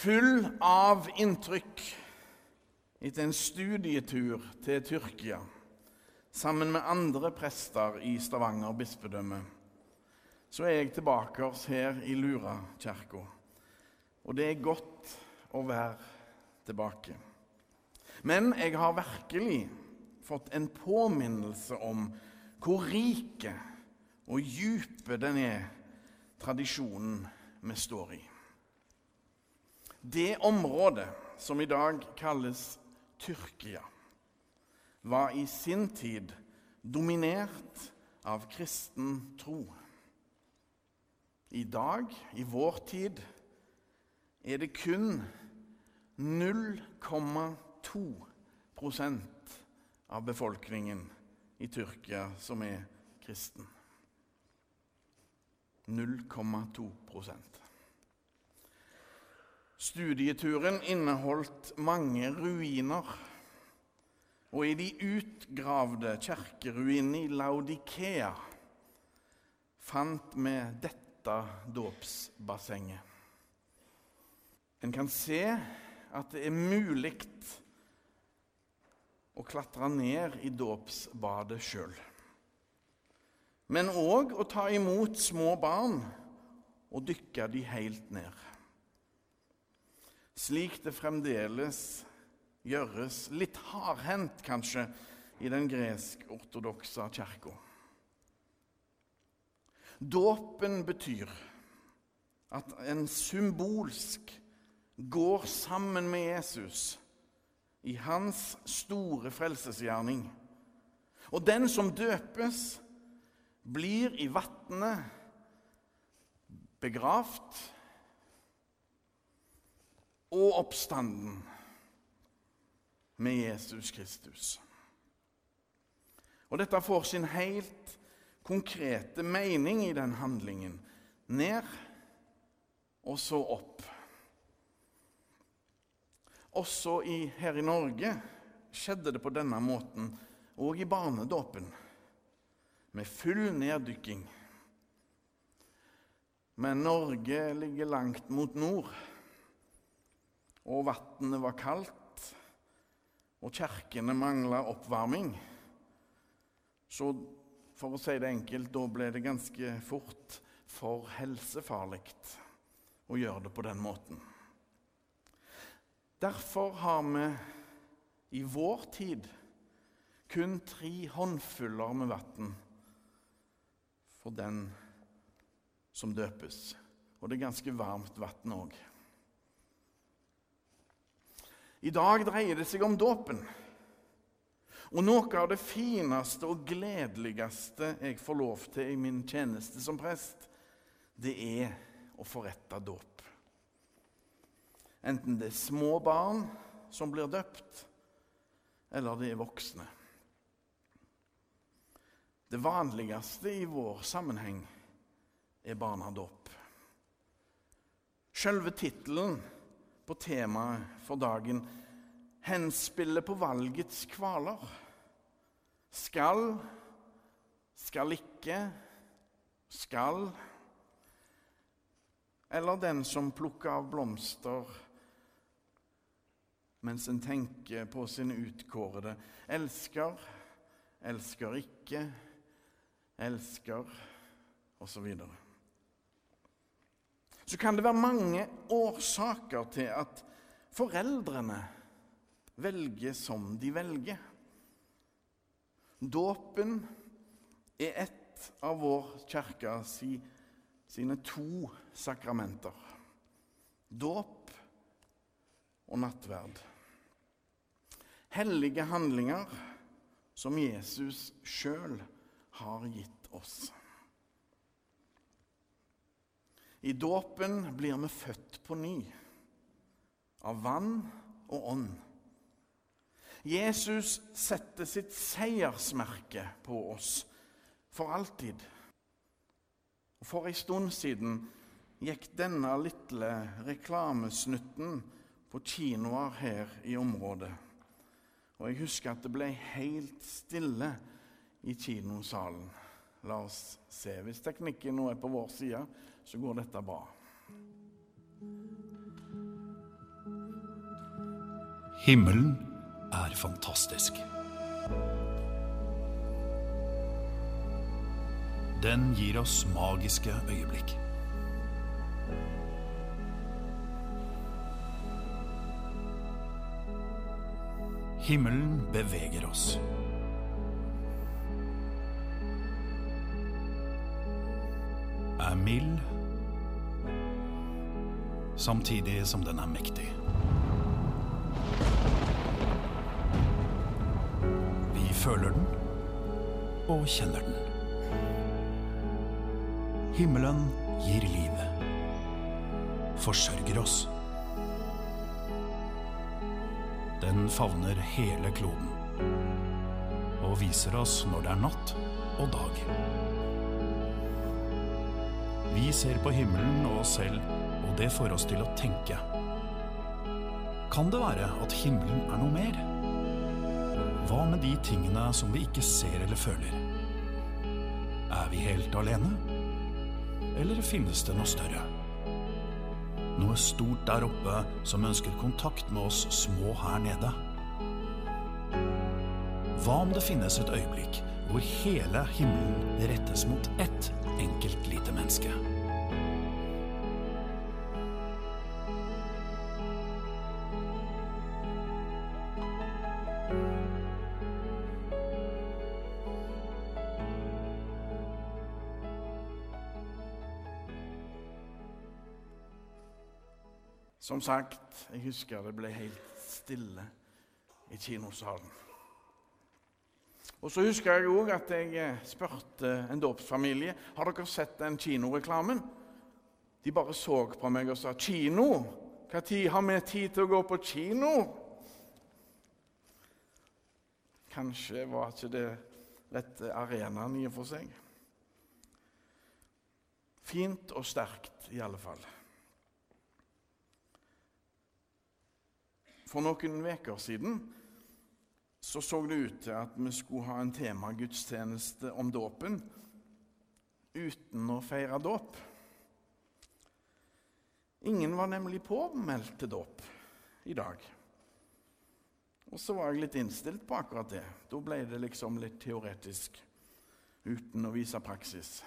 Full av inntrykk etter en studietur til Tyrkia sammen med andre prester i Stavanger bispedømme, så er jeg tilbake oss her i Lurakirka. Og det er godt å være tilbake. Men jeg har virkelig fått en påminnelse om hvor rike og dype den er, tradisjonen vi står i. Det området som i dag kalles Tyrkia, var i sin tid dominert av kristen tro. I dag, i vår tid, er det kun 0,2% av befolkningen i Tyrkia som er kristen. 0,2 Studieturen inneholdt mange ruiner. Og i de utgravde kirkeruinene i Laudikea fant vi dette dåpsbassenget. En kan se at det er mulig å klatre ned i dåpsbadet sjøl. Men òg å ta imot små barn og dykke de helt ned. Slik det fremdeles gjøres, litt hardhendt kanskje, i den gresk-ortodokse kirka. Dåpen betyr at en symbolsk går sammen med Jesus i hans store frelsesgjerning. Og den som døpes, blir i vannet begravd og oppstanden med Jesus Kristus. Og dette får sin helt konkrete mening i den handlingen. Ned og så opp. Også i, her i Norge skjedde det på denne måten, og i barnedåpen, med full neddykking. Men Norge ligger langt mot nord, og vannet var kaldt, og kirkene mangla oppvarming. Så for å si det enkelt, da ble det ganske fort for helsefarlig å gjøre det på den måten. Derfor har vi i vår tid kun tre håndfuller med vann for den som døpes. Og det er ganske varmt vann òg. I dag dreier det seg om dåpen. Og noe av det fineste og gledeligste jeg får lov til i min tjeneste som prest, det er å forrette dåp. Enten det er små barn som blir døpt, eller det er voksne. Det vanligste i vår sammenheng er barnedåp. Selve tittelen på temaet for dagen henspillet på valgets kvaler. Skal, skal ikke, skal Eller den som plukker av blomster mens en tenker på sin utkårede. Elsker, elsker ikke, elsker osv. Så, kan det være mange årsaker til at foreldrene velger som de velger. Dåpen er et av vår kirke sine to sakramenter. Dåp og nattverd hellige handlinger som Jesus sjøl har gitt oss. I dåpen blir vi født på ny, av vann og ånd. Jesus setter sitt seiersmerke på oss for alltid. For en stund siden gikk denne lille reklamesnutten på kinoer her i området. Og jeg husker at det ble helt stille i kinosalen. La oss se. Hvis teknikken nå er på vår side, så går dette bra. Himmelen er fantastisk. Den gir oss magiske øyeblikk. Himmelen beveger oss. Mild, samtidig som den er mektig. Vi føler den og kjenner den. Himmelen gir livet, forsørger oss. Den favner hele kloden og viser oss når det er natt og dag. Vi ser på himmelen og oss selv, og det får oss til å tenke. Kan det være at himmelen er noe mer? Hva med de tingene som vi ikke ser eller føler? Er vi helt alene? Eller finnes det noe større? Noe stort der oppe som ønsker kontakt med oss små her nede? Hva om det finnes et øyeblikk hvor hele himmelen rettes mot ett enkelt lite menneske? Som sagt, jeg husker det ble helt stille i kinosalen. Og så husker jeg òg at jeg eh, spurte en dåpsfamilie har dere sett den kinoreklamen. De bare så på meg og sa 'Kino? Når har vi tid til å gå på kino?' Kanskje var ikke det rette arenaen i og for seg. Fint og sterkt, i alle fall. For noen uker siden så så det ut til at vi skulle ha en temagudstjeneste om dåpen uten å feire dåp. Ingen var nemlig påmeldt til dåp i dag. Og så var jeg litt innstilt på akkurat det. Da ble det liksom litt teoretisk uten å vise praksis.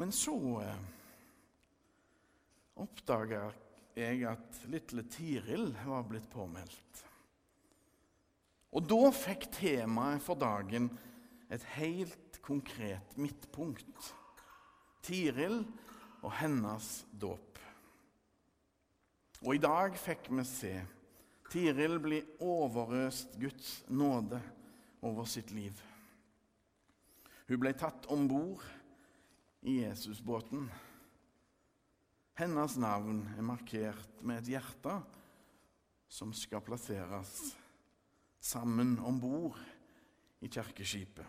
Men så eh, oppdaga jeg at lille Tiril var blitt påmeldt. Og da fikk temaet for dagen et helt konkret midtpunkt. Tiril og hennes dåp. Og i dag fikk vi se Tiril bli overøst Guds nåde over sitt liv. Hun ble tatt om bord i Jesusbåten. Hennes navn er markert med et hjerte som skal plasseres sammen om bord i kirkeskipet.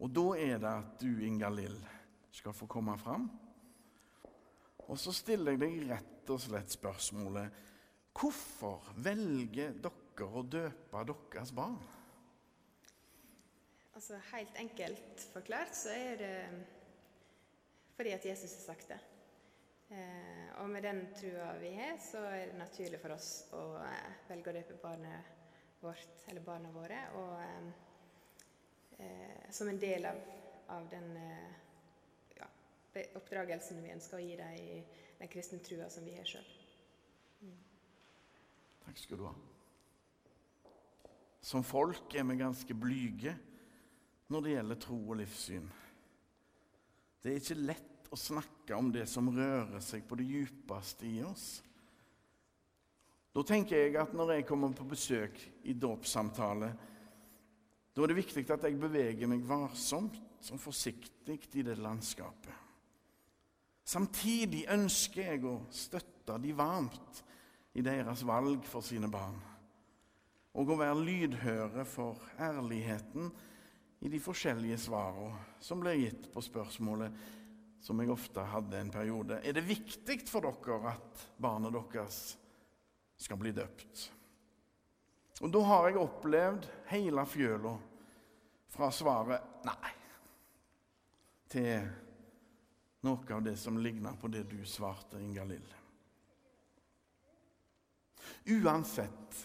Og da er det at du, Inga Lill, skal få komme fram. Og så stiller jeg deg rett og slett spørsmålet Hvorfor velger dere å døpe deres barn? Altså Helt enkelt forklart så er det fordi at Jesus har sagt det. Eh, og med den trua vi har, så er det naturlig for oss å eh, velge å døpe barnet vårt, eller barna våre, og, eh, eh som en del av, av den eh, ja, oppdragelsen vi ønsker å gi dem i den kristne trua som vi har sjøl. Mm. Takk skal du ha. Som folk er vi ganske blyge når det gjelder tro og livssyn. Det er ikke lett å snakke om det som rører seg på det djupeste i oss. Da tenker jeg at når jeg kommer på besøk i dåpssamtale, da er det viktig at jeg beveger meg varsomt og forsiktig i det landskapet. Samtidig ønsker jeg å støtte de varmt i deres valg for sine barn, og å være lydhøre for ærligheten i de forskjellige svarene som blir gitt på spørsmålet som jeg ofte hadde en periode. Er det viktig for dere at barnet deres skal bli døpt? Og Da har jeg opplevd hele fjøla fra svaret nei til noe av det som ligner på det du svarte, Inga Lill. Uansett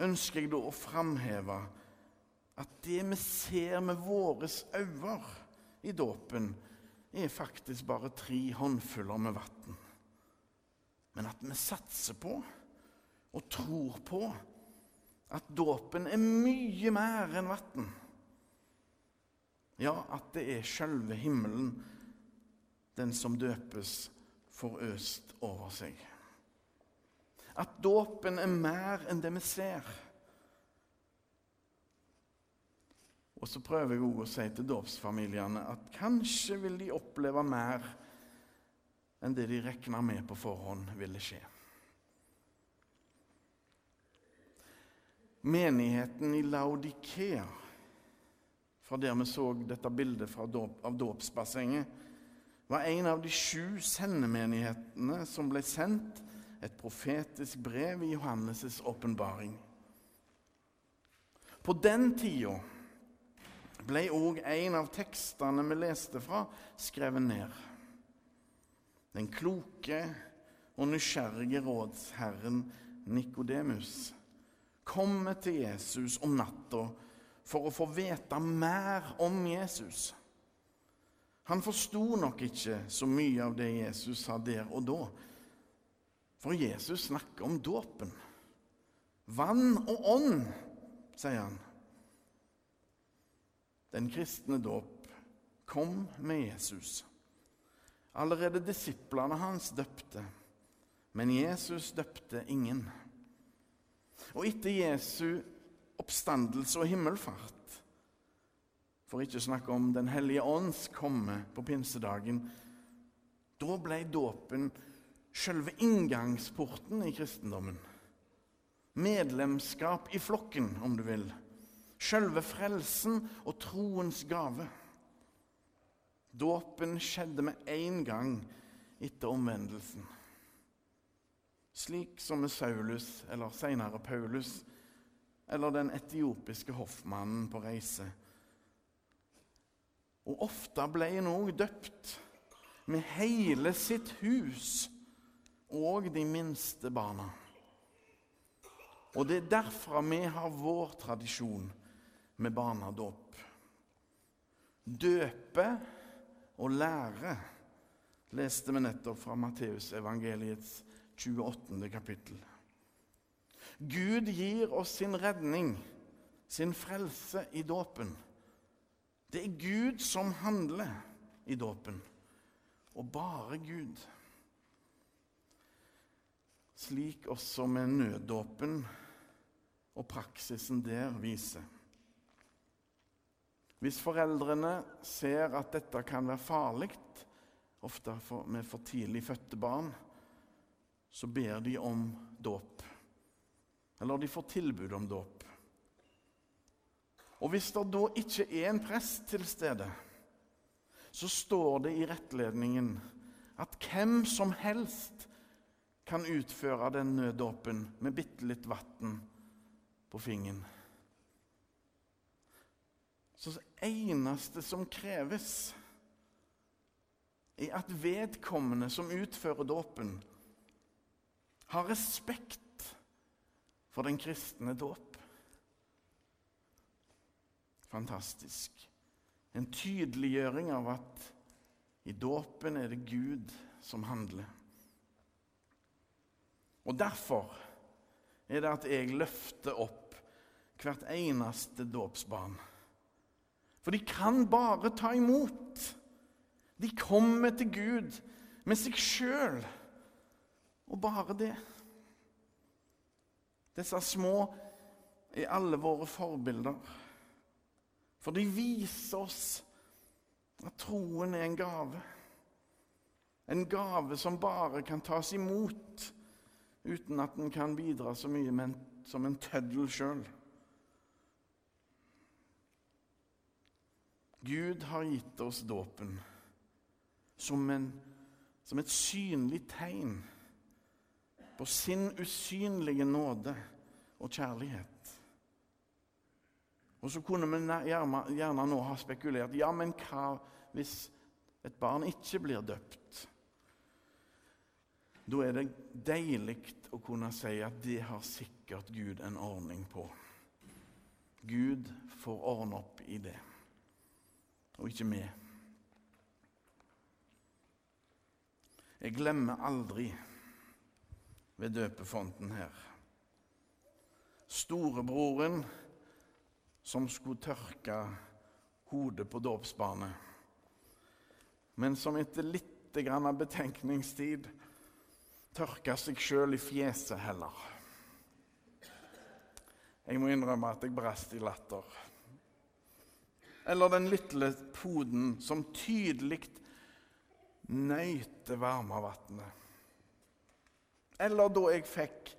ønsker jeg da å framheve at det vi ser med våre øyne i dåpen, er faktisk bare tre håndfuller med vann. Men at vi satser på og tror på at dåpen er mye mer enn vann. Ja, at det er sjølve himmelen, den som døpes, får øst over seg. At dåpen er mer enn det vi ser. Og så prøver jeg også å si til dåpsfamiliene at kanskje vil de oppleve mer enn det de regna med på forhånd ville skje. Menigheten i Laudikea, fra der vi så dette bildet av dåpsbassenget, var en av de sju sendemenighetene som ble sendt et profetisk brev i Johannes' åpenbaring. På den tida ble òg en av tekstene vi leste fra, skrevet ned. Den kloke og nysgjerrige rådsherren Nikodemus kommer til Jesus om natta for å få vite mer om Jesus. Han forsto nok ikke så mye av det Jesus sa der og da, for Jesus snakker om dåpen. Vann og ånd, sier han. Den kristne dåp kom med Jesus. Allerede disiplene hans døpte, men Jesus døpte ingen. Og etter Jesu oppstandelse og himmelfart, for ikke å snakke om Den hellige ånds komme på pinsedagen, da ble dåpen selve inngangsporten i kristendommen. Medlemskap i flokken, om du vil. Selve frelsen og troens gave. Dåpen skjedde med én gang etter omvendelsen. Slik som med Saulus, eller senere Paulus, eller den etiopiske hoffmannen på reise. Og ofte ble en òg døpt med hele sitt hus og de minste barna. Og det er derfra vi har vår tradisjon med barnedåp. Døpe og lære leste vi nettopp fra Matteusevangeliets 28. kapittel. Gud gir oss sin redning, sin frelse, i dåpen. Det er Gud som handler i dåpen, og bare Gud slik også med nøddåpen og praksisen der viser. Hvis foreldrene ser at dette kan være farlig, ofte med for tidlig fødte barn, så ber de om dåp. Eller de får tilbud om dåp. Og hvis det da ikke er en prest til stede, så står det i rettledningen at hvem som helst kan utføre den nøddåpen med bitte litt vann på fingeren. Så det eneste som kreves, er at vedkommende som utfører dåpen, har respekt for den kristne dåp. Fantastisk. En tydeliggjøring av at i dåpen er det Gud som handler. Og derfor er det at jeg løfter opp hvert eneste dåpsbarn. For de kan bare ta imot. De kommer til Gud med seg sjøl, og bare det. Disse små er alle våre forbilder. For de viser oss at troen er en gave. En gave som bare kan tas imot uten at den kan bidra så mye som en tøddel sjøl. Gud har gitt oss dåpen som, som, et synlig tegn på sin usynlige nåde og kjærlighet. Og så kunne vi gjerne, gjerne nå ha spekulert ja, men hva hvis et barn ikke blir døpt? Da er det deilig å kunne si at det har sikkert Gud en ordning på. Gud får ordne opp i det, og ikke vi. Jeg glemmer aldri ved døpefonten her storebroren som skulle tørke hodet på dåpsbarnet, men som etter litt grann betenkningstid tørka seg sjøl i fjeset heller. Jeg må innrømme at jeg brast i latter. Eller den lille poden som tydelig nøyte det varme vannet. Eller da jeg fikk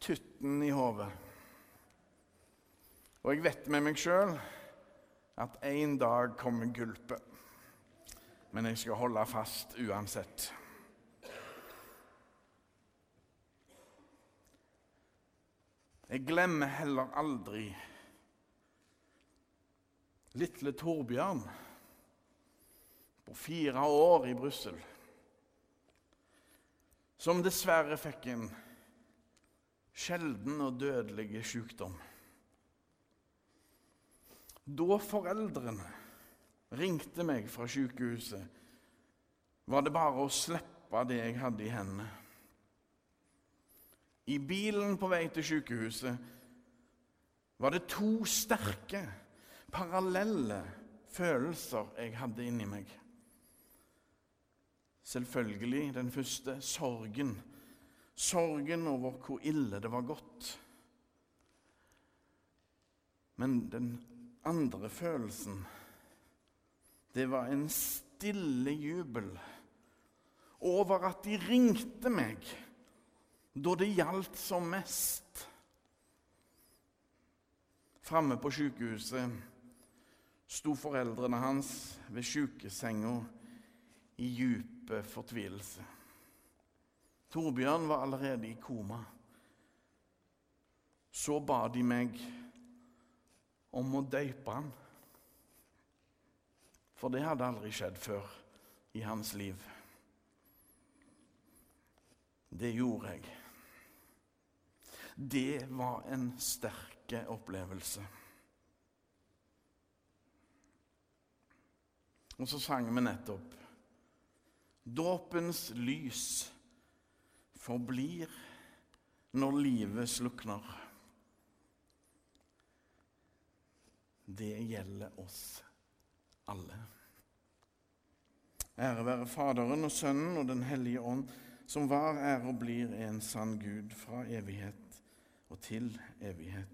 tutten i hodet. Og jeg vet med meg sjøl at en dag kommer gulpet. Men jeg skal holde fast uansett. Jeg glemmer heller aldri lille Torbjørn på fire år i Brussel, som dessverre fikk en sjelden og dødelig sykdom. Da foreldrene ringte meg fra sykehuset, var det bare å slippe det jeg hadde i hendene. I bilen på vei til sykehuset var det to sterke, parallelle følelser jeg hadde inni meg. Selvfølgelig den første sorgen. Sorgen over hvor ille det var gått. Men den andre følelsen, det var en stille jubel over at de ringte meg da det gjaldt som mest. Framme på sykehuset sto foreldrene hans ved sjukesenga i djupe fortvilelse. Torbjørn var allerede i koma. Så ba de meg om å døype han. For det hadde aldri skjedd før i hans liv. Det gjorde jeg. Det var en sterk opplevelse. Og så sang vi nettopp Dåpens lys forblir når livet slukner. Det gjelder oss alle. Ære være Faderen og Sønnen og Den hellige ånd, som var, er og blir en sann Gud fra evighet og til evighet.